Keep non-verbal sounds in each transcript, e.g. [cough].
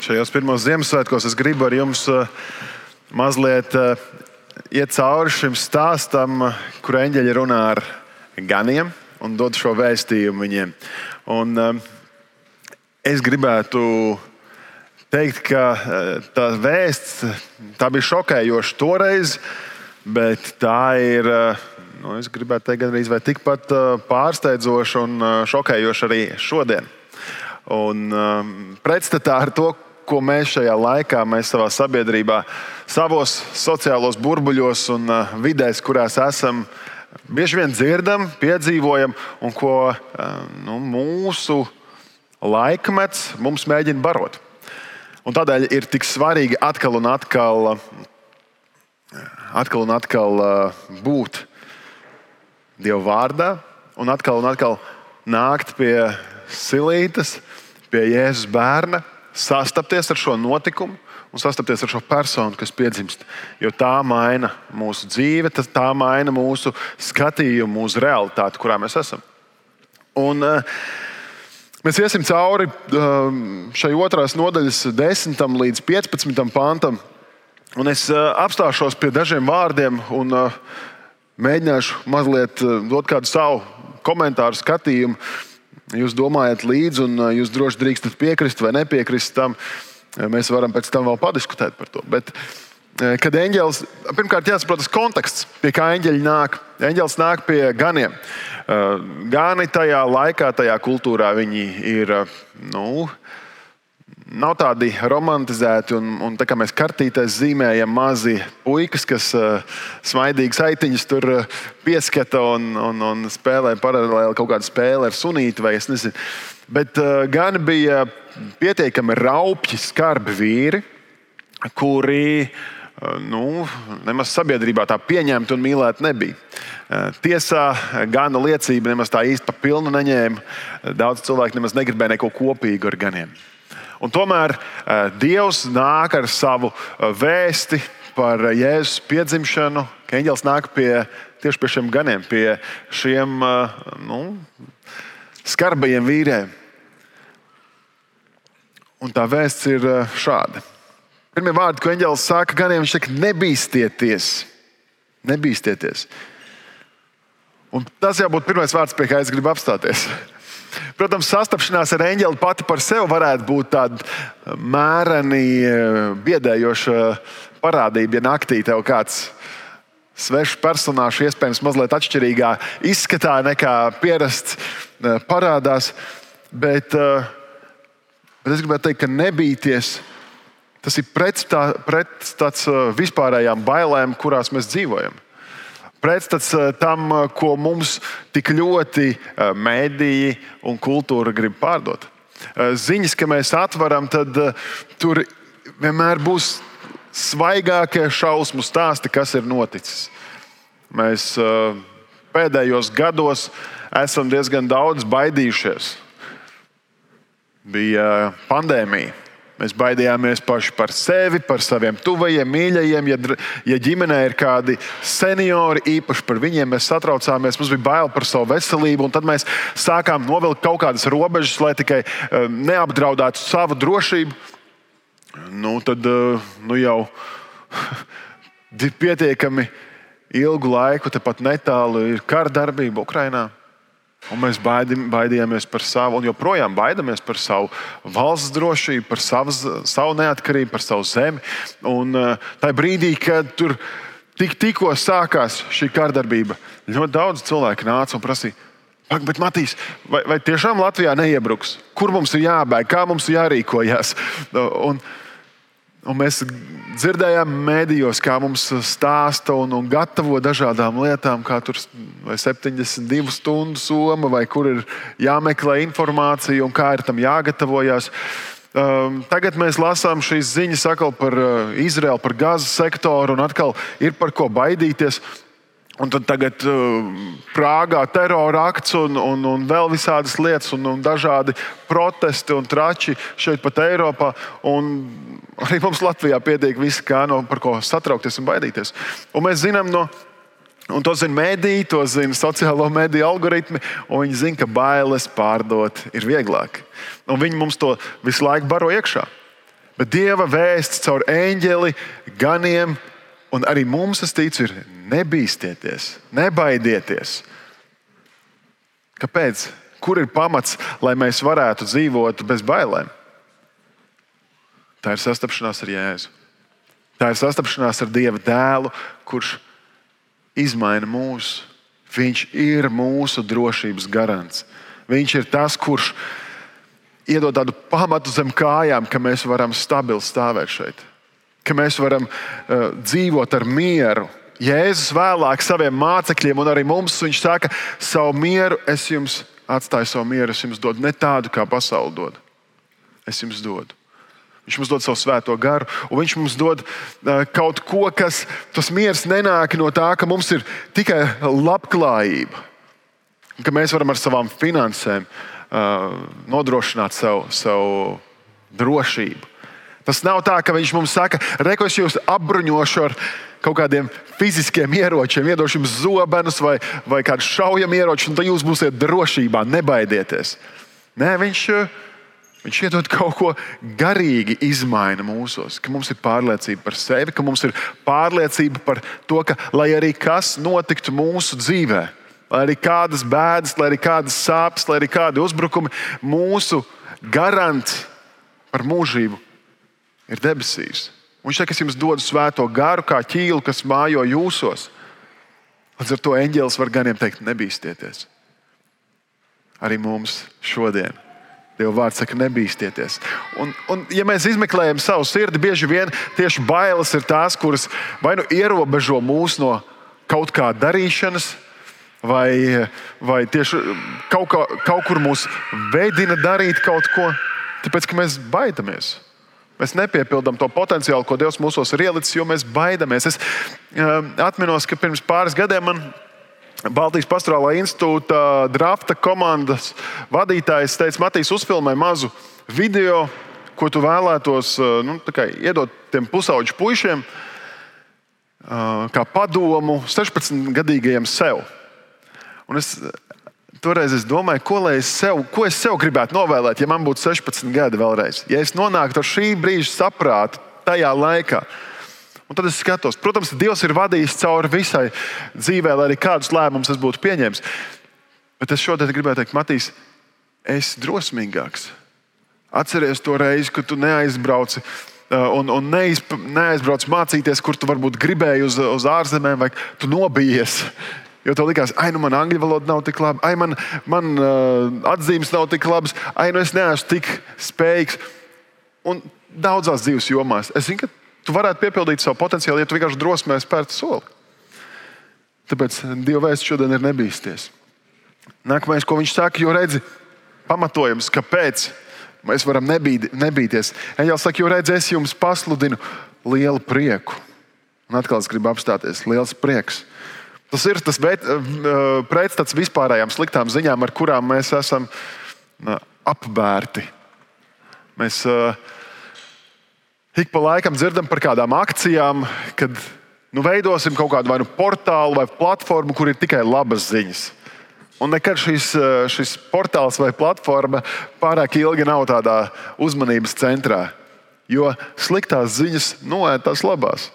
Šajos pirmos Ziemassvētkos es gribu ar jums eh, mazliet eh, iet cauri šim stāstam, kur eņģeļi runā ar ganiem un dod šo vēstījumu viņiem. Un, eh, es gribētu teikt, ka tā vēsts tā bija šokējoša toreiz, bet tā ir. Nu, es gribētu teikt, gandrīz tikpat pārsteidzoša un šokējoša arī šodien. Un, pretstatā ar to, ko mēs šajā laikā, mēs savā sabiedrībā, savos sociālos burbuļos un uh, vidēs, kurās esam, bieži vien dzirdam, piedzīvojam, un ko uh, nu, mūsu laikmets mums mēģina barot. Un tādēļ ir tik svarīgi atkal un atkal, atkal, un atkal uh, būt Dieva vārdā un atkal un atkal nākt pie silītes, pie Jēzus bērna sastapties ar šo notikumu un sastapties ar šo personu, kas piedzimst. Jo tā maina mūsu dzīvi, tā maina mūsu skatījumu uz realitāti, kurā mēs esam. Un, uh, Mēs iesim cauri uh, šai otrās nodaļas, 10 līdz 15 pantam. Un es uh, apstāšos pie dažiem vārdiem un mēģināšu mazliet dot kādu savu komentāru, skatījumu jūs domājat līdzi, un uh, jūs droši drīkstat piekrist vai nepiekrist tam. Uh, mēs varam pēc tam vēl padiskutēt par to. Bet, uh, kad eņģēlis, pirmkārt, jāsaprot tas konteksts, pie kā eņģeļi nāk. Eņģēlis nāk pie ganiem. Gani tajā laikā, tajā kultūrā, viņi ir nu, nav tādi romantizēti. Un, un tā kā mēs kartītēs zīmējam mazi puikas, kas uh, smaidīgas aitiņas tur uh, pieskata un, un, un spēlē paralēli kaut kādu spēli ar sunīti vai es nezinu. Bet uh, gan bija pietiekami raupji, skarbi vīri, kuri uh, nu, nemaz sabiedrībā tā pieņemta un mīlēta nebija. Tiesā gana liecība nemaz tā īsti pa pilnu neņēma. Daudz cilvēku nemaz negribēja neko kopīgu ar ganiem. Un tomēr uh, Dievs nāk ar savu uh, vēsti par uh, Jēzus piedzimšanu, ka eņģēlis nāk pie, tieši pie šiem ganiem, pie šiem nu, skarbajiem vīriem. Un tā vēsts ir šāda. Pirmie vārdi, ko eņģēlis saka ganiem, viņš saka, nebīsties. Nebīsties. Un tas jau būtu pirmais vārds, pie kā es gribu apstāties. Protams, sastapšanās ar eņģeli pati par sevi varētu būt tāda mēreni eh, biedējoša parādība, ja naktī tev kāds svešs personāžs, iespējams, mazliet atšķirīgā izskatā nekā pierasts eh, parādās. Bet, eh, bet es gribētu teikt, ka nebīties. Tas ir pretstats pret vispārējām bailēm, kurās mēs dzīvojam pretstats eh, tam, eh, ko mums tik ļoti eh, mēdīji un kultūra grib pārdot. Ziņas, ka mēs atveram, tad tur vienmēr būs svaigākie šausmu stāsti, kas ir noticis. Mēs pēdējos gados esam diezgan daudz baidījušies. Bija pandēmija Mēs baidījāmies paši par sevi, par saviem tuvajiem, mīļajiem. Ja, ja ģimenē ir kādi seniori, īpaši par viņiem mēs satraucāmies, mums bija bail par savu veselību. Tad mēs sākām novilkt kaut kādas robežas, lai tikai um, neapdraudētu savu drošību. Nu, tad uh, nu jau [laughs] pietiekami ilgu laiku, tepat netālu, ir kara darbība Ukrajinā. Un mēs baidījāmies, baidījāmies par savu, un joprojām baidāmies par savu valsts drošību, par savu, savu neatkarību, par savu zemi. Un uh, tajā brīdī, kad tur tik, tikko sākās šī kārdarbība, ļoti daudz cilvēku nāca un prasīja, Ak, bet, Matīs, vai, vai tiešām Latvijā neiebruks? Kur mums ir jābēg, kā mums ir jārīkojas? Un, Un mēs dzirdējām mēdījos, kā mums stāsta un, un gatavo dažādām lietām, kā tur ir 72 stundu soma, vai kur ir jāmeklē informācija un kā ir tam jāgatavojas. Um, tagad mēs lasām šīs ziņas par uh, Izraelu, par gazas sektoru, un atkal ir par ko baidīties. Un tad tagad uh, Prāgā terora akts un, un, un vēl visādas lietas, un, un dažādi protesti un trači šeit pat Eiropā. Un arī mums Latvijā pietiek viss, kā no par ko satraukties un baidīties. Un mēs zinām no. Un to zina mēdīji, to zina sociālo mediju algoritmi, viņi zina, ka bailes pārdot ir vieglāk. Un viņi mums to visu laiku baro iekšā. Bet Dieva vēsts caur eņģeli, ganiem, un arī mums, es ticu, ir nebīsties, nebaidieties. Kāpēc? Kur ir pamats, lai mēs varētu dzīvot bez bailēm? Tā ir sastapšanās ar Jēzu. Tā ir sastapšanās ar Dieva dēlu, kurš izmaina mūsu. Viņš ir mūsu drošības garants. Viņš ir tas, kurš iedod tādu pamatu zem kājām, ka mēs varam stabili stāvēt šeit, ka mēs varam uh, dzīvot ar mieru. Jēzus vēlāk saviem mācekļiem un arī mums viņš saka, savu mieru es jums atstāju, savu mieru es jums dodu ne tādu, kā pasaule dod. Es jums dodu. Viņš mums dod savu svēto garu, un viņš mums dod uh, kaut ko, kas tas miers nenāk no tā, ka mums ir tikai labklājība, ka mēs varam ar savām finansēm uh, nodrošināt savu, savu drošību. Tas nav tā, ka viņš mums saka, reku es jūs apbruņošu ar kaut kādiem fiziskiem ieročiem, iedošu jums zobenus vai, vai kādu šaujamu ieroci, un tad jūs būsiet drošībā, nebaidieties. Nē, viņš, viņš iedod kaut ko garīgi, izmaina mūsos, ka mums ir pārliecība par sevi, ka mums ir pārliecība par to, ka lai arī kas notiktu mūsu dzīvēm lai arī kādas bēdas, lai arī kādas sāpes, lai arī kādi uzbrukumi, mūsu garants par mūžību ir debesīs. Viņš saka, es jums dodu svēto garu, kā ķīlu, kas mājo jūsos. Līdz ar to eņģēlis var ganiem teikt, nebīsties. Arī mums šodien. Dieva vārds saka, nebīsties. Un, un, ja mēs izmeklējam savu sirdi, bieži vien tieši bailes ir tās, kuras vai nu ierobežo mūs no kaut kā darīšanas, vai, vai tieši kaut, kā, kaut kur mūs veidina darīt kaut ko, tāpēc ka mēs baidamies. Mēs nepiepildām to potenciālu, ko Dievs mūsos ir ielicis, jo mēs baidamies. Es uh, atceros, ka pirms pāris gadiem man Baltijas Pastorālā institūta drafta komandas vadītājs teica, Matīs, uzfilmē mazu video, ko tu vēlētos uh, nu, iedot tiem pusauģu puišiem, uh, kā padomu 16-gadīgajiem sev. Un es toreiz es domāju, ko es, sev, ko es sev gribētu novēlēt, ja man būtu 16 gadi vēlreiz. Ja es nonāktu ar šī brīža saprātu tajā laikā. Un tad es skatos, protams, Dievs ir vadījis cauri visai dzīvē, lai arī kādus lēmumus es būtu pieņēmis. Bet es šodien gribēju teikt, Matīs, es esmu drosmīgāks. Atceries to reizi, kad tu neaizbrauci uh, un, un neiz, neaizbrauc mācīties, kur tu varbūt gribēji uz, uz ārzemēm, vai tu nobijies. Jo tev likās, ah, nu man angļu valoda nav tik laba, ah, man, man uh, atzīmes nav tik labas, ah, nu es neesmu tik spējīgs. Un daudzās dzīves jomās es zinu, ka tu varētu piepildīt savu potenciālu, ja tu vienkārši drosmē spērtu soli. Tāpēc Dieva vēsts šodien ir nebīsties. Nākamais, ko viņš saka, jo redzi, pamatojums, kāpēc mēs varam nebīd, nebīties. Eņģēlis saka, jo redzi, es jums pasludinu lielu prieku. Un atkal es gribu apstāties, liels prieks. Tas ir tas eh, pretstats vispārējām sliktām ziņām, ar kurām mēs esam apbērti. Mēs uh, ik pa laikam dzirdam par kādām akcijām, kad nu, veidosim kaut kādu vai nu portālu vai platformu, kur ir tikai labas ziņas. Un nekad šis, eh, šis portāls vai platforma pārāk ilgi nav tādā uzmanības centrā, jo sliktās ziņas noēd tās labās.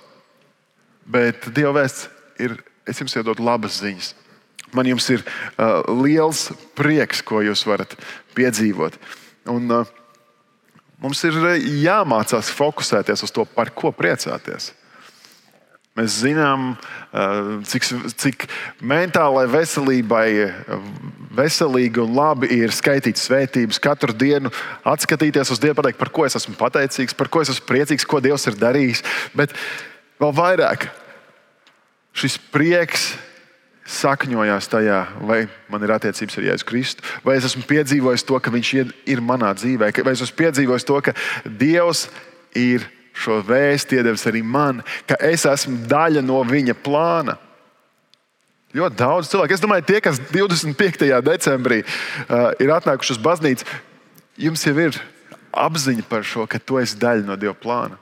Bet Dieva vēsts ir es jums iedodu labas ziņas. Man jums ir uh, liels prieks, ko jūs varat piedzīvot. Un, uh, mums ir uh, jāmācās fokusēties uz to, par ko priecāties. Mēs zinām, uh, cik, cik mentālai veselībai veselīgi un labi ir skaitīt svētības, katru dienu atskatīties uz Dievu, pateikt, par ko es esmu pateicīgs, par ko es esmu priecīgs, ko Dievs ir darījis. Bet vēl vairāk šis prieks sakņojās tajā, vai man ir attiecības ar Jēzu Kristu, vai es esmu piedzīvojis to, ka Viņš ir manā dzīvē, vai es esmu piedzīvojis to, ka Dievs ir šo vēstu iedevis arī man, ka es esmu daļa no Viņa plāna. Ļoti daudz cilvēku. Es domāju, tie, kas 25. decembrī uh, ir atnākuši uz baznīcu, jums jau ir apziņa par šo, ka tu esi daļa no Dieva plāna,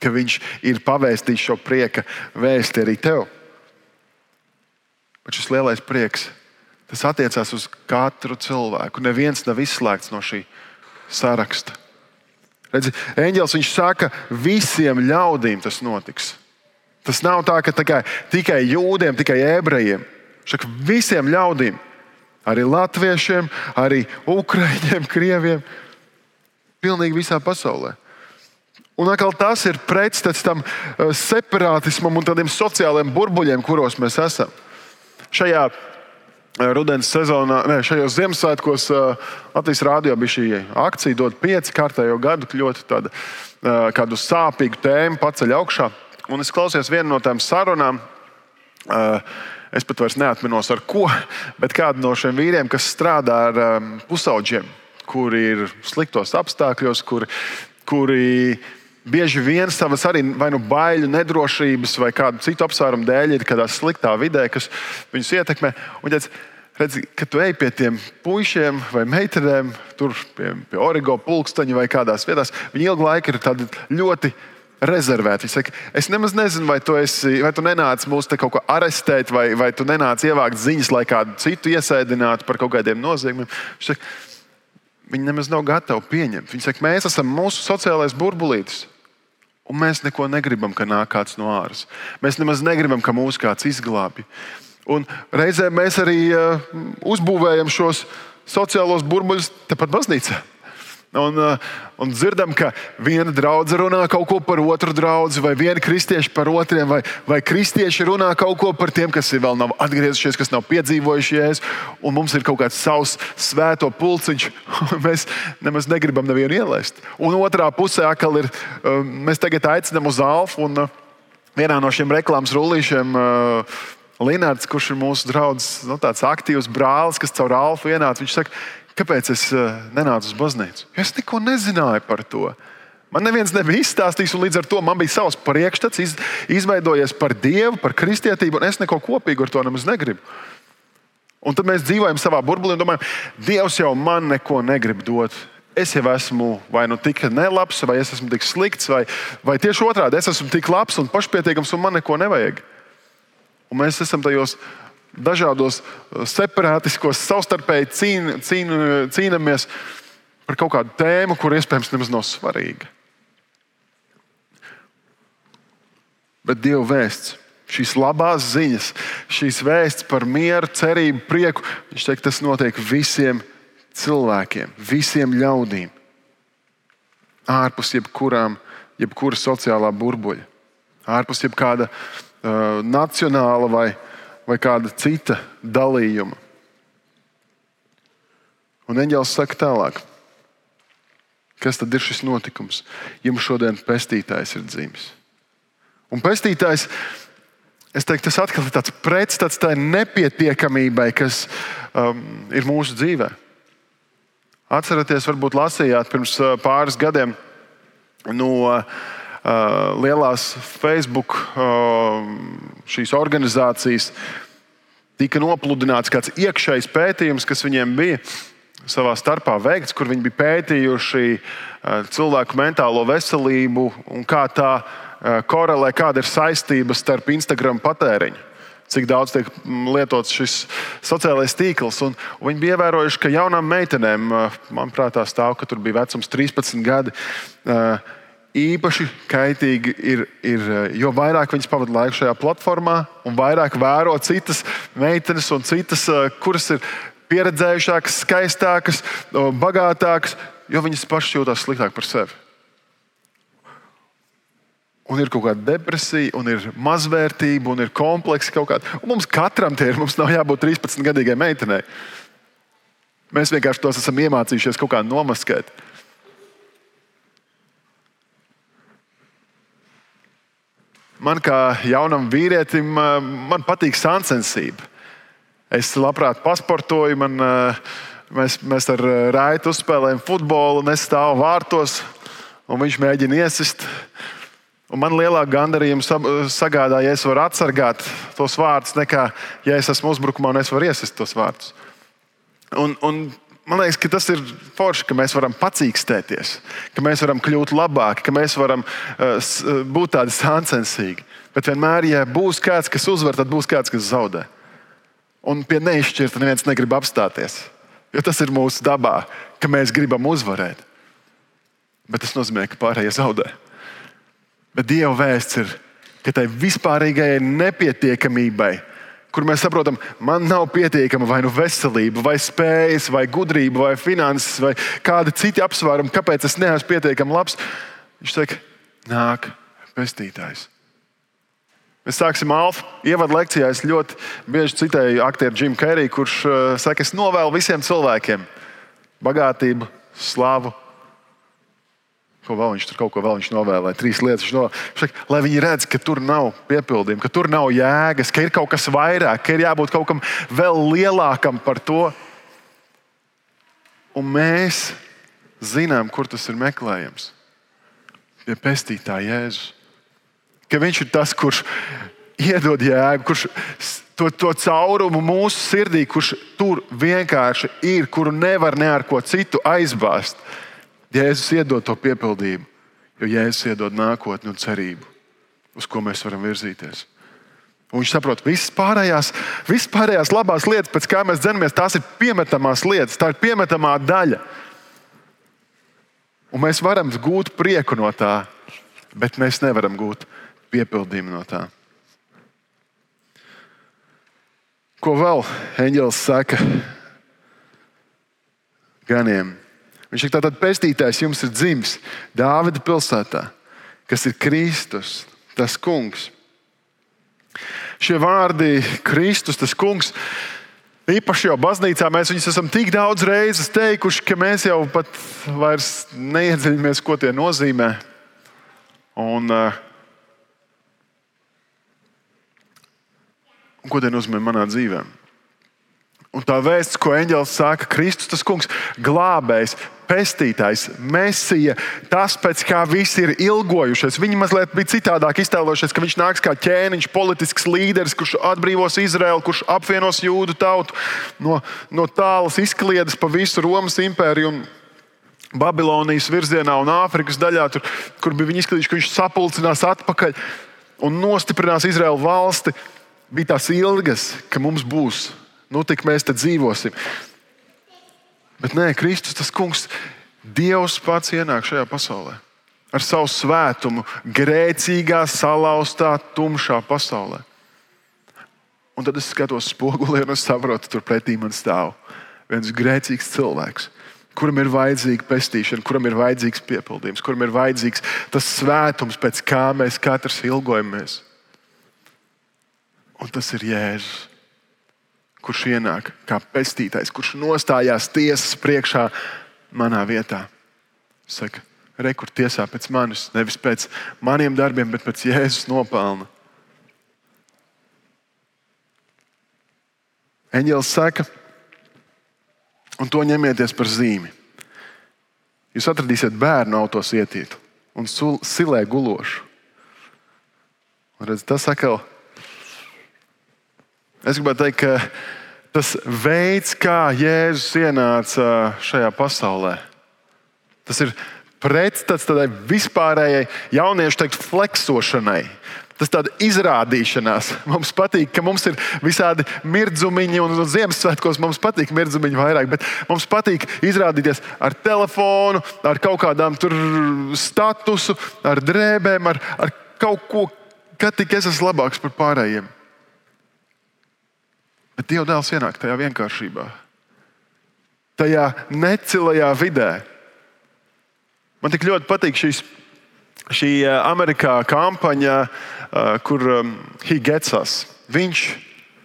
ka Viņš ir pavēstījis šo prieka vēsti arī tev. Bet šis lielais prieks, tas attiecās uz katru cilvēku. Neviens nav izslēgts no šī saraksta. Redzi, eņģēlis viņš saka, visiem ļaudīm tas notiks. Tas nav tā, ka tikai, tikai jūdiem, tikai ebrejiem. Saka, visiem ļaudīm, arī latviešiem, arī ukrāņiem, [laughs] krieviem, pilnīgi visā pasaulē. Un atkal tas ir pretstats tam eh, separātismam un tādiem sociālajiem burbuļiem, kuros mēs esam. Šajā eh, rudens sezonā, ne, šajos Ziemassvētkos eh, Latvijas rādio bija šī akcija, dod pieci kārtējo gadu, ļoti tāda, kādu sāpīgu tēmu paceļ augšā. Un es klausījos vienu no tām sarunām. Es pat vairs neatminos ar ko, [laughs] bet kādu no šiem vīriem, kas strādā ar pusauģiem, kuri ir sliktos apstākļos, kuri, kuri bieži vien savas arī vai nu baiļu, nedrošības vai kādu citu apsvērumu dēļ ir kādā sliktā vidē, kas viņus ietekmē. Un, ja redz, kad tu ej pie tiem puišiem vai meitenēm, tur pie, pie origo pulksteņa vai kādās vietās, viņi ilgu laiku ir ļoti rezervēti. Viņi saka, es nemaz nezinu, vai tu, esi, vai tu nenāc mūs te kaut ko arestēt, vai, vai tu nenāc ievākt ziņas, lai kādu citu iesēdinātu par kaut kādiem noziegumiem. Viņi nemaz nav gatavi pieņemt. Viņi saka, mēs esam mūsu sociālais burbulītis. Un mēs neko negribam, ka nāk kāds no āras. Mēs nemaz negribam, ka mūs kāds izglābj. Un reizē mēs arī uh, uzbūvējam šos sociālos burbuļus tepat baznīcā. Un, uh, un dzirdam, ka viena draudzene runā kaut ko par otru draugu, vai viena kristieša par otriem, vai, vai kristieši runā kaut ko par tiem, kas vēl nav atgriezušies, kas nav piedzīvojuši jēzu, un mums ir kaut kāds savs svēto pulciņš, [laughs] un mēs nemaz negribam nevienu ielaist. Un otrā pusē atkal ir, uh, mēs tagad aicinām uz Alfu, un uh, vienā no šiem reklāmas rullīšiem. Linārds, kurš ir mūsu draugs, nu, tāds aktīvs brālis, kas caur Alfa ienāca, viņš saka, Kāpēc es eh, nenācu uz baznīcu? Es neko nezināju par to. Man neviens nebija izstāstījis, un līdz ar to man bija savs priekšstats, iz, izveidojies par dievu, par kristietību, un es neko kopīgu ar to nemaz negribu. Un tad mēs dzīvojam savā burbulī un domājam, Dievs jau man neko negrib dot. Es jau esmu vai nu tik nelabs, vai es esmu tik slikts, vai, vai tieši otrādi - es esmu tik labs un pašpietiekams, un man neko nevajag. Un mēs esam tajos dažādos uh, separātiskos, savstarpēji cīn, cīn, cīnāmies par kaut kādu tēmu, kur iespējams nemaz nav svarīga. Bet Dieva vēsts, šīs labās ziņas, šīs vēsts par mieru, cerību, prieku, viņš teikt, tas notiek visiem cilvēkiem, visiem ļaudīm. Ārpus jebkurām, jebkura sociālā burbuļa, ārpus jebkāda uh, nacionāla vai vai kāda cita dalījuma. Un eņģēlis saka tālāk, kas tad ir šis notikums? Jums šodien pestītājs ir dzimis. Un pestītājs, es teiktu, tas atkal ir tāds pretstats tai nepietiekamībai, kas um, ir mūsu dzīvē. Atcerieties, varbūt lasījāt pirms uh, pāris gadiem no Uh, lielās Facebook uh, šīs organizācijas tika nopludināts kāds iekšējs pētījums, kas viņiem bija savā starpā veikts, kur viņi bija pētījuši uh, cilvēku mentālo veselību un kā tā korelē, kāda ir saistība starp Instagram patēriņu cik daudz tiek mm, lietots šis sociālais tīkls. Un, viņi bija ievērojuši, ka jaunām meitenēm, manuprāt, tā stāv, ka tur bija vecums 13 gadi, īpaši kaitīgi ir, ir, jo vairāk viņas pavadīja laiku šajā platformā, un vairāk vēro citas meitenes un citas, eh, kuras ir pieredzējušākas, skaistākas, bagātākas, jo viņas pašas jūtas sliktāk par sevi. Un ir kaut kāda depresija, un ir mazvērtība, un ir kompleksi kaut kāda. Un mums katram tie ir. Mums nav jābūt 13 gadīgai meitenei. Mēs vienkārši tos esam iemācījušies kaut kā nomaskēt. Man kā jaunam vīrietim, man patīk sāncensība. Es labprāt pasportoju, man, mēs, mēs ar Raitu uzspēlējam futbolu, un es stāvu vārtos, un viņš mēģina iesist. Un man lielāka gandarījuma sagādā, ja es varu atsargāt tos vārdus, nekā ja es esmu uzbrukumā un es varu iesist tos vārdus. Un, un Man liekas, ka tas ir forši, ka mēs varam pacīkstēties, ka mēs varam kļūt labāki, ka mēs varam uh, būt tādi sāncensīgi. Bet vienmēr, ja būs kāds, kas uzvar, tad būs kāds, kas zaudē. Un pie neizšķirta neviens negrib apstāties. Jo tas ir mūsu dabā, ka mēs gribam uzvarēt. bet tas nozīmē, ka pārējie zaudē. Bet Dieva vēsts ir, ka tai vispārīgajai nepietiekamībai, kur mēs saprotam, man nav pietiekama vai nu veselība, vai spējas, vai gudrība, vai finanses, vai kādi citi apsvērumi, kāpēc es neesmu pietiekami labs. Viņš saka, nāk pestītājs. Mēs sāksim Alfa ievadu lekcijā. Es ļoti bieži citēju aktieru Jimu Keriju, kurš uh, saka, es novēlu visiem cilvēkiem bagātību, slavu. Ko vēl viņš tur kaut ko vēl novēlēja? Trīs lietas viņš novēlēja. Lai viņi redz, ka tur nav piepildījuma, ka tur nav jēgas, ka ir kaut kas vairāk, ka ir jābūt kaut kam vēl lielākam par to. Un mēs zinām, kur tas ir meklējams. Pie pestītāja Jēzus ka Viņš ir tas, kurš iedod jēgu, kurš to, to caurumu mūsu sirdī, kurš tur vienkārši ir, kuru nevar ne ar ko citu aizbāzt. Jēzus iedod to piepildījumu, jo Jēzus iedod nākotni un cerību, uz ko mēs varam virzīties. Un viņš saprot, ka visas pārējās, visas pārējās labās lietas, pēc kā mēs dzenamies, tās ir piemetamās lietas, tā ir piemetamā daļa. Un mēs varam gūt prieku no tā, bet mēs nevaram gūt piepildījumu no tā. Ko vēl eņģēlis saka ganiem? Viņš ir tāds pestītājs, jums ir dzimis Dāvida pilsētā, kas ir Kristus, tas kungs. Šie vārdi, Kristus, tas kungs, īpaši jau baznīcā, mēs viņus esam tik daudz reizes teikuši, ka mēs jau pat vairs neiedziļināmies, ko tie nozīmē. Un, uh, ko tie nozīmē manā dzīvē. Un tā vēsts, ko eņģēlis saka, Kristus, tas kungs, glābējs, pestītājs, mesija, tas, pēc kā visi ir ilgojušies. Viņi mazliet bija citādāk iztēlojušies, ka viņš nāks kā ķēniņš, politisks līderis, kurš atbrīvos Izraelu, kurš apvienos jūdu tautu no, no tālas izkliedes pa visu Romas impēriju. Babilonijas virzienā un Āfrikas daļā, tur, kur bija viņa izskatījuši, ka viņš sapulcinās atpakaļ un nostiprinās Izraēlu valsti bija tās ilgas, ka mums būs, nu, tik mēs te dzīvosim. Bet nē, Kristus, tas kungs, Dievs pats ienāk šajā pasaulē ar savu svētumu, grēcīgā, salauztā, tumšā pasaulē. Un tad es skatos spogulī un saprotu, tur pretī man stāv viens grēcīgs cilvēks, kuram ir vajadzīga pestīšana, kuram ir vajadzīgs piepildījums, kuram ir vajadzīgs tas svētums, pēc kā mēs katrs ilgojamies. Un tas ir Jēzus, kurš ienāk kā pestītājs, kurš nostājās tiesas priekšā manā vietā. Saka, rekur tiesā pēc manis, nevis pēc maniem darbiem, bet pēc Jēzus nopelna. Eņģēlis saka, un to ņemieties par zīmi. Jūs atradīsiet bērnu autos ietītu un silē gulošu. Un redz, tas atkal ir Es gribētu teikt, ka tas veids, kā Jēzus ienāca šajā pasaulē, tas ir pretstats tādai vispārējai jauniešu teikt, fleksošanai. Tas ir izrādīšanās. [laughs] Mums patīk, ka mums ir visādi mirdzumiņi, un Ziemassvētkos mums patīk mirdzumiņi vairāk, bet mums patīk izrādīties ar telefonu, ar kaut kādām statusu, ar drēbēm, ar, ar kaut ko, ka tik es esmu labāks par pārējiem. Bet Dieva dēls ienāk tajā vienkāršībā, tajā necilajā vidē. Man tik ļoti patīk šīs, šī eh, Amerikā kampaņa, eh, kur um, he gets us. Viņš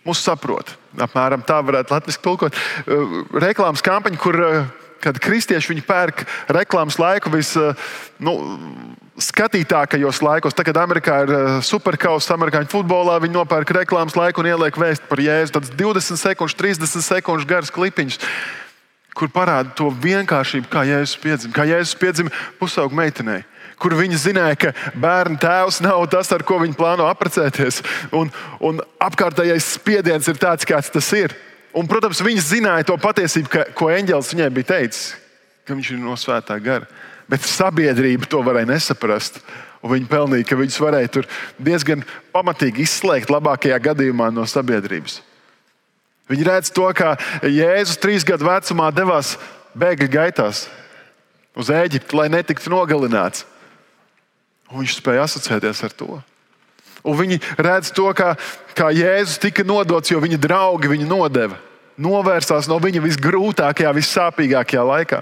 mūs saprot. Apmēram tā varētu latviešu tulkot. Eh, reklāmas kampaņa, kur kad kristieši pērk reklāmas laiku vis, nu, skatītākajos laikos, tad, kad Amerikā ir eh, superkausa, amerikāņu futbolā, viņi nopērk reklāmas laiku un ieliek vēstu par jēzu. Tad 20 sekundžu, 30 sekundžu garas klipiņus, kur parāda to vienkāršību, kā Jēzus piedzima, kā Jēzus piedzima pusaugu meitenei. Kur viņi zināja, ka bērnu tēvs nav tas, ar ko viņi plāno apprecēties. Un, un apkārtējais spiediens ir tāds, kāds tas ir. Un, protams, viņi zināja to patiesību, ka, ko eņģēlis viņai bija teicis, ka viņš ir no svētā gara bet sabiedrība to varēja nesaprast. Viņi pelnīja, ka viņus varēja tur diezgan pamatīgi izslēgt, labākajā gadījumā no sabiedrības. Viņi redz to, kā Jēzus trīs gadu vecumā devās bēgļu gaitās. uz Eģipti, lai netiktu nogalināts. Un viņš spēja asociēties ar to. Un viņi redz to, kā, kā Jēzus tika nodots, jo viņa draugi viņu nodeva. Novērsās no viņa visgrūtākajā, vissāpīgākajā laikā.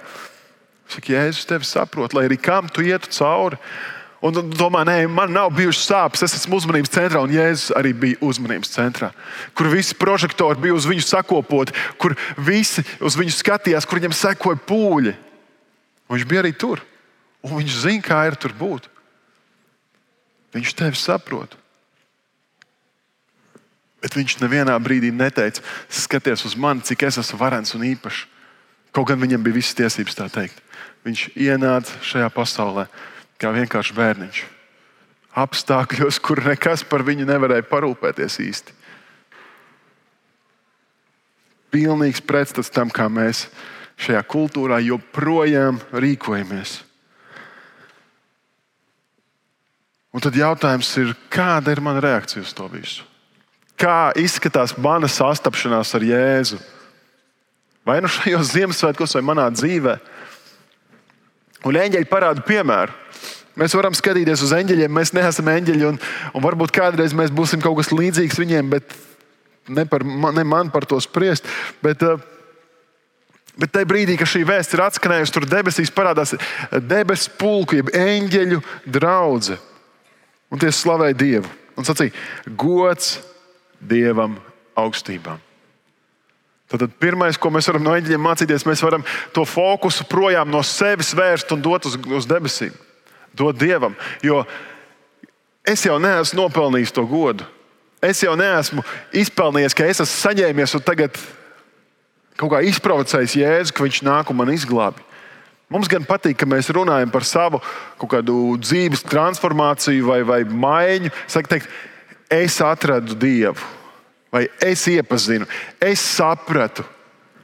Saka, Jēzus tevi saprot, lai arī kam tu ietu cauri. Un domā, nē, man nav bijušas sāpes, es esmu uzmanības centrā, un Jēzus arī bija uzmanības centrā. Kur visi prožektori bija uz viņu sakopoti, kur visi uz viņu skatījās, kur viņam sekoja pūļi. Un viņš bija arī tur, un viņš zina, kā ir tur būt. Viņš tevi saprot. Bet viņš nevienā brīdī neteica, skaties uz mani, cik es esmu varens un īpašs. Kaut gan viņam bija visas tiesības tā teikt. Viņš ienāca šajā pasaulē kā vienkāršs bērniņš. Apstākļos, kur nekas par viņu nevarēja parūpēties īsti. Pilnīgs pretstats tam, kā mēs šajā kultūrā joprojām rīkojamies. Un tad jautājums ir, kāda ir mana reakcija uz to visu? kā izskatās mana sastapšanās ar Jēzu. Vai nu šajos Ziemassvētkos, vai manā dzīvē. Un eņģeļi parāda piemēru. Mēs varam skatīties uz eņģeļiem, mēs neesam eņģeļi, un, un varbūt kādreiz mēs būsim kaut kas līdzīgs viņiem, bet ne, par, ne man par to spriest. Bet, uh, Bet tajā brīdī, kad šī vēsts ir atskanējusi, tur debesīs parādās debesu pulku, jeb eņģeļu draugs. Un tie slavēja Dievu. Un sacīja, gods Dievam augstībām. Tad pirmais, ko mēs varam no eņģeļiem mācīties, mēs varam to fokusu projām no sevis vērst un dot uz, uz debesīm. Dot Dievam. Jo es jau neesmu nopelnījis to godu. Es jau neesmu izpelnījies, ka es esmu saņēmies un tagad kaut kā izprovocējis Jēzu, ka viņš nāk un man izglābi. Mums gan patīk, ka mēs runājam par savu dzīves transformāciju vai, vai maiņu. Saka, teikt, es atradu Dievu, vai es iepazinu, es sapratu,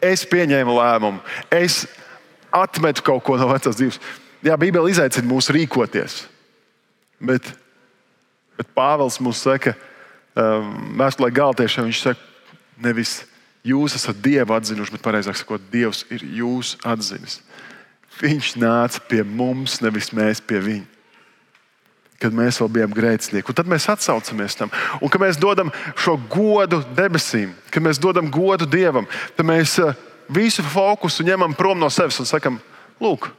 es pieņēmu lēmumu, es atmetu kaut ko no vecās dzīves. Jā, Bībele izaicina mūs rīkoties. Bet, bet Pāvils mums saka, um, vēstulē galotiešiem, viņš saka, nevis jūs esat Dievu atzinuši, bet pareizāk sakot, Dievs ir jūs atzinis. Viņš nāca pie mums, nevis mēs pie viņa kad mēs vēl bijām grēcinieki. Un tad mēs atsaucamies tam. Un kad mēs dodam šo godu debesīm, kad mēs dodam godu Dievam, tad mēs eh, visu fokusu ņemam prom no sevis un sakam, lūk,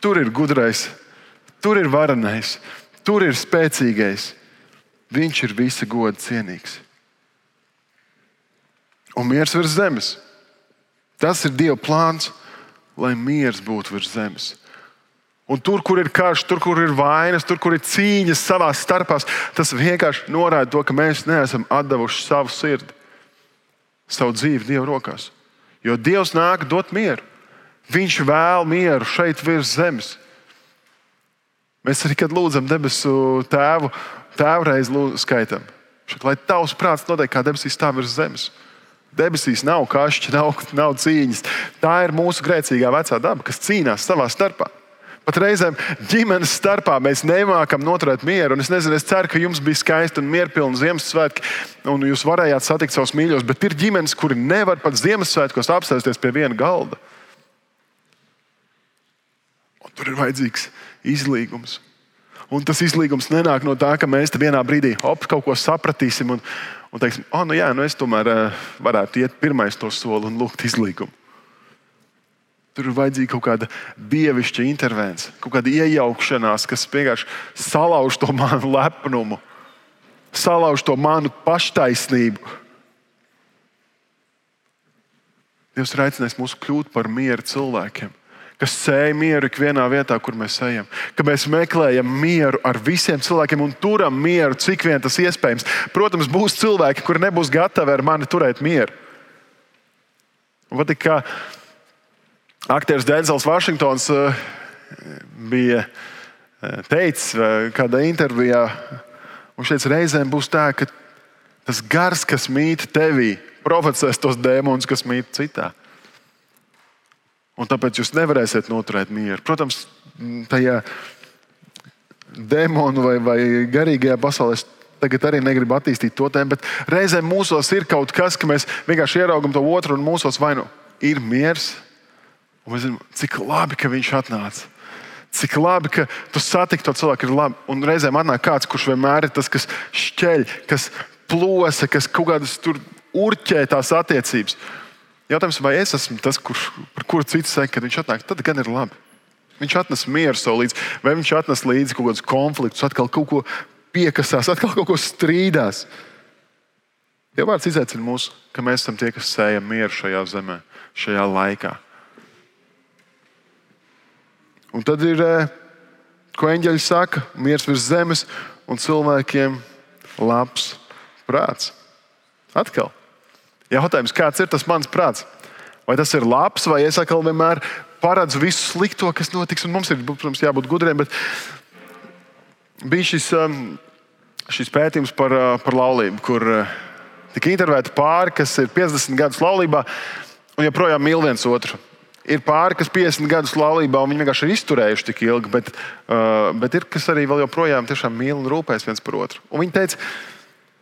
tur ir gudrais, tur ir varenais, tur ir spēcīgais. Viņš ir visa goda cienīgs. Un miers virs zemes. Tas ir Dieva plāns, lai miers būtu virs zemes. Un tur, kur ir karš, tur, kur ir vainas, tur, kur ir cīņas savā starpā, tas vienkārši norāda to, ka mēs neesam devuši savu sirdi, savu dzīvi Dieva rokās. Jo Dievs nāk dot mieru. Viņš vēl mieru šeit virs zemes. Mēs arī, kad lūdzam debesu tēvu, tēvreiz skaitam, Šat, lai tavs prāts notiek kā debesīs, tā virs zemes. Debesīs nav kašķi, nav, nav cīņas. Tā ir mūsu grēcīgā vecā daba, kas cīnās savā starpā. Pat reizēm ģimenes starpā mēs nemākam noturēt mieru. Es, nezinu, es ceru, ka jums bija skaisti un mierpilni Ziemassvētki, un jūs varējāt satikt savus mīļos, bet ir ģimenes, kuri nevar pat Ziemassvētkos apsēsties pie viena galda. Un tur ir vajadzīgs izlīgums. Un tas izlīgums nenāk no tā, ka mēs vienā brīdī hop, kaut ko sapratīsim un, un teiksim, oh, nu jā, nu es tomēr uh, varētu iet pirmais to soli un lūgt izlīgumu. Tur ir vajadzīga kaut kāda dievišķa intervence, kaut kāda iejaukšanās, kas vienkārši salauž to manu lepnumu, salauž to manu paštaisnību. Dievs ir aicinājis mūs kļūt par mieru cilvēkiem, kas sēž mieru ikvienā vietā, kur mēs ejam. Ka mēs meklējam mieru ar visiem cilvēkiem un turam mieru, cik vien tas iespējams. Protams, būs cilvēki, kuri nebūs gatavi ar mani turēt mieru. Un, kā aktieris Dēls Vašingtons eh, bija eh, teicis kādā intervijā, un šeit reizēm būs tā, ka tas gars, kas mīt tevī, provocēs tos dēmonus, kas mīt citā. Un tāpēc jūs nevarēsiet noturēt mieru. Protams, tajā demonu vai, vai garīgajā pasaulē tagad arī negribu attīstīt to tēmu, bet reizēm mūsos ir kaut kas, ka mēs vienkārši ieraugam to otru un mūsos vai nu ir miers, Un mēs zinām, cik labi, ka viņš atnāca. Cik labi, ka tu satiksi to cilvēku, ir labi. Un reizēm atnāk kāds, kurš vienmēr ir tas, kas šķeļ, kas plosa, kas kaut kādas tur urķē tās attiecības. Jautājums, vai es esmu tas, kurš, par kuru cits saka, ka viņš atnāk, tad gan ir labi. Viņš atnes mieru sev līdzi, vai viņš atnes līdzi kaut kādus konfliktus, atkal kaut ko piekasās, atkal kaut ko strīdās. Jau vārds izaicina mūs, ka mēs esam tie, kas sējam mieru šajā zemē, šajā laikā. Un tad ir, eh, ko eņģeļi saka, miers virs zemes un cilvēkiem labs prāts. Atkal. Jautājums, kāds ir tas mans prāts? Vai tas ir labs, vai es atkal vienmēr paredzu visu slikto, kas notiks? Un mums ir, protams, jābūt gudriem, bet bija šis, um, šis pētījums par, uh, par laulību, kur uh, tika intervētāti pāri, kas ir 50 gadus laulībā un joprojām mīl viens otru. Ir pāri, kas 50 gadus laulībā, un viņi vienkārši ir izturējuši tik ilgi, bet, uh, bet ir kas arī vēl joprojām mīl un rūpēs viens par otru. Un viņi teica,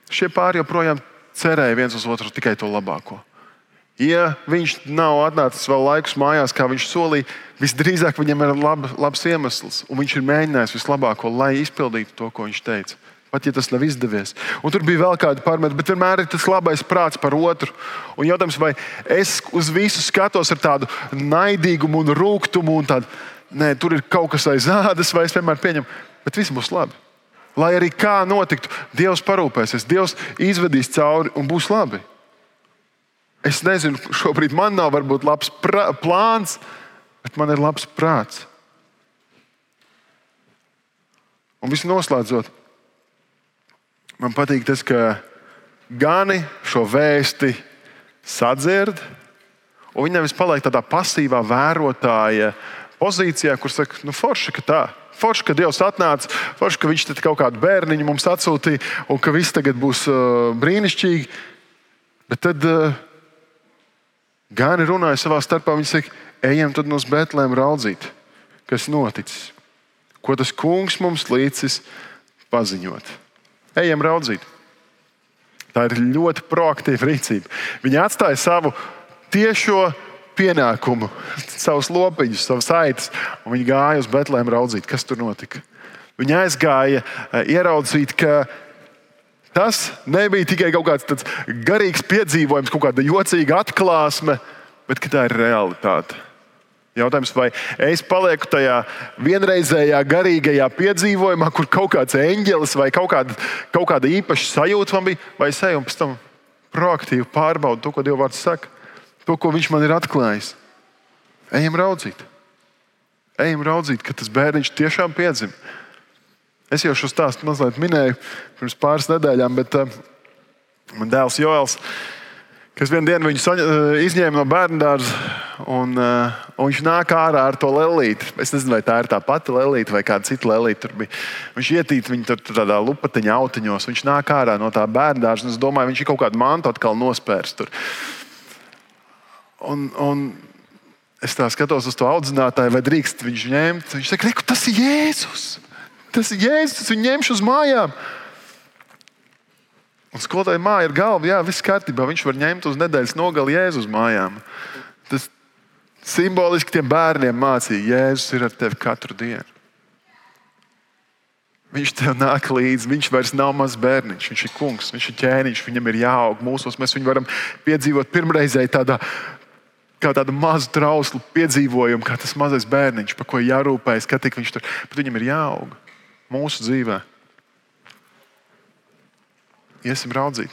šie pāri joprojām cerēja viens uz otru tikai to labāko. Ja viņš nav atnācis vēl laikus mājās, kā viņš solīja, visdrīzāk viņam ir lab, labs iemesls, un viņš ir mēģinājis vislabāko, lai izpildītu to, ko viņš teica. Pat ja tas nav izdevies. Un tur bija vēl kāda pārmeta, bet vienmēr ir tas labais prāts par otru. Un jautājums, vai es uz visu skatos ar tādu naidīgumu un rūkumu, un tādu, nē, tur ir kaut kas aiz ādas, vai es vienmēr pieņemu, bet viss būs labi. Lai arī kā notiktu, Dievs parūpēsies, Dievs izvedīs cauri un būs labi. Es nezinu, šobrīd man nav varbūt labs plāns, bet man ir labs prāts. Un viss noslēdzot, man patīk tas, ka gani šo vēsti sadzird, un viņi nevis paliek tādā pasīvā vērotāja pozīcijā, kur saka, nu, forši, ka tā. Forši, ka Dievs atnāca, forši, ka Viņš kaut kādu bērniņu mums atsūtīja, un ka viss tagad būs uh, brīnišķīgi. Bet tad uh, Gāni runāja savā starpā. Viņi saka, ejam tad uz Betlēmu raudzīt, kas noticis. Ko tas kungs mums līdzis paziņot. Ejam raudzīt. Tā ir ļoti proaktīva rīcība. Viņi atstāja savu tiešo pienākumu, savus lopiņus, savus aitas, un viņi gāja uz Betlēmu raudzīt, kas tur notika. Viņi aizgāja eh, ieraudzīt, ka Tas nebija tikai kaut kāds garīgs piedzīvojums, kaut kāda jocīga atklāsme, bet tā ir realitāte. Jautājums, vai es palieku tajā vienreizējā garīgajā piedzīvojumā, kur kaut kāds eņģelis vai kaut kāda, kaut kāda īpaša sajūta man bija, vai es eju un pēc tam proaktīvi pārbaudu to, ko Dievs saka, to, ko Viņš man ir atklājis. Ejam raudzīt, ejam raudzīt, ka tas bērniņš tiešām piedzima. Es jau šo stāstu mazliet minēju pirms pāris nedēļām, bet uh, man dēls Joels, kas vienā dienā viņu saņa, uh, izņēma no bērnu dārza, un, uh, un viņš nāk ārā ar to lelīti. Es nezinu, vai tā ir tā pati lelīte vai kāda cita lelīte. Viņš ietīt viņu tur tādā lupatiņa autiņos. Viņš nāk ārā no tā bērnu dārza, un es domāju, viņš ir kaut kādu mantu atkal nospērs. Tur. Un, un es tā skatos uz to audzinātāju, vai drīkst viņš ņemt. Viņš saka, tas ir Jēzus! Tas ir Jēzus, viņu ņemšu uz mājām. Un skolotāja māja ir galva, jā, viss kārtībā. Viņš var ņemt uz nedēļas nogali Jēzus mājām. Tas simboliski tiem bērniem mācīja, Jēzus ir ar tevi katru dienu. Viņš tev nāk līdzi, viņš vairs nav mazs bērniņš, viņš ir kungs, viņš ir ķēniņš, viņam ir jāaug mūsos. Mēs viņu varam piedzīvot pirmreizēji tādā, kā tādu mazu trauslu piedzīvojumu, kā tas mazais bērniņš, par ko jārūpējas, kad tik viņš tur, bet viņam ir jāaug mūsu dzīvē. Iesim raudzīt,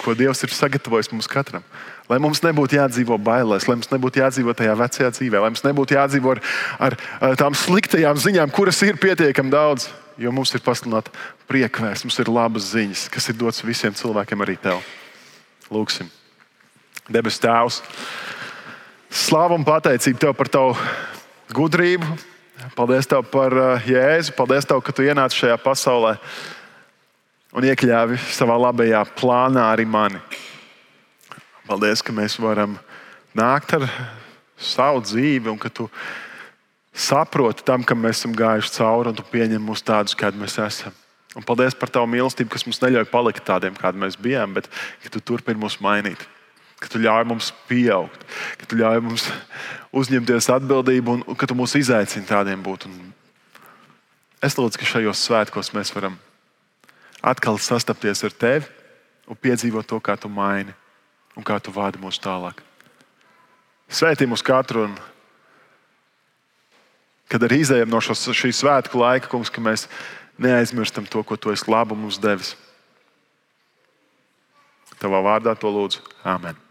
ko Dievs ir sagatavojis mums katram. Lai mums nebūtu jādzīvo bailēs, lai mums nebūtu jādzīvo tajā vecajā dzīvē, lai mums nebūtu jādzīvo ar, ar, ar tām sliktajām ziņām, kuras ir pietiekami daudz. Jo mums ir pasludināta priekvērs, mums ir labas ziņas, kas ir dotas visiem cilvēkiem, arī tev. Lūksim, debes Tēvs, slāvu un pateicību Tev par Tavu gudrību, Paldies Tev par uh, Jēzu. Paldies Tev, ka Tu ienāci šajā pasaulē un iekļāvi savā labajā plānā arī mani. Paldies, ka mēs varam nākt ar savu dzīvi un ka Tu saproti tam, kam mēs esam gājuši cauri un Tu pieņem mūs tādus, kādi mēs esam. Un paldies par Tavu mīlestību, kas mums neļauj palikt tādiem, kādi mēs bijām, bet ka Tu turpini mūs mainīt. ka tu ļauj mums pieaugt, ka tu ļauj mums uzņemties atbildību un, ka tu mūs izaicini tādiem būt. Un es lūdzu, ka šajos svētkos mēs varam atkal sastapties ar tevi un piedzīvot to, kā tu maini un kā tu vādi mūs tālāk. Svētī mūs katru, un kad arī izējām no šos, šī svētku laika, kungs, ka mēs neaizmirstam to, ko tu esi labu mums devis. Tavā vārdā to lūdzu. Āmen!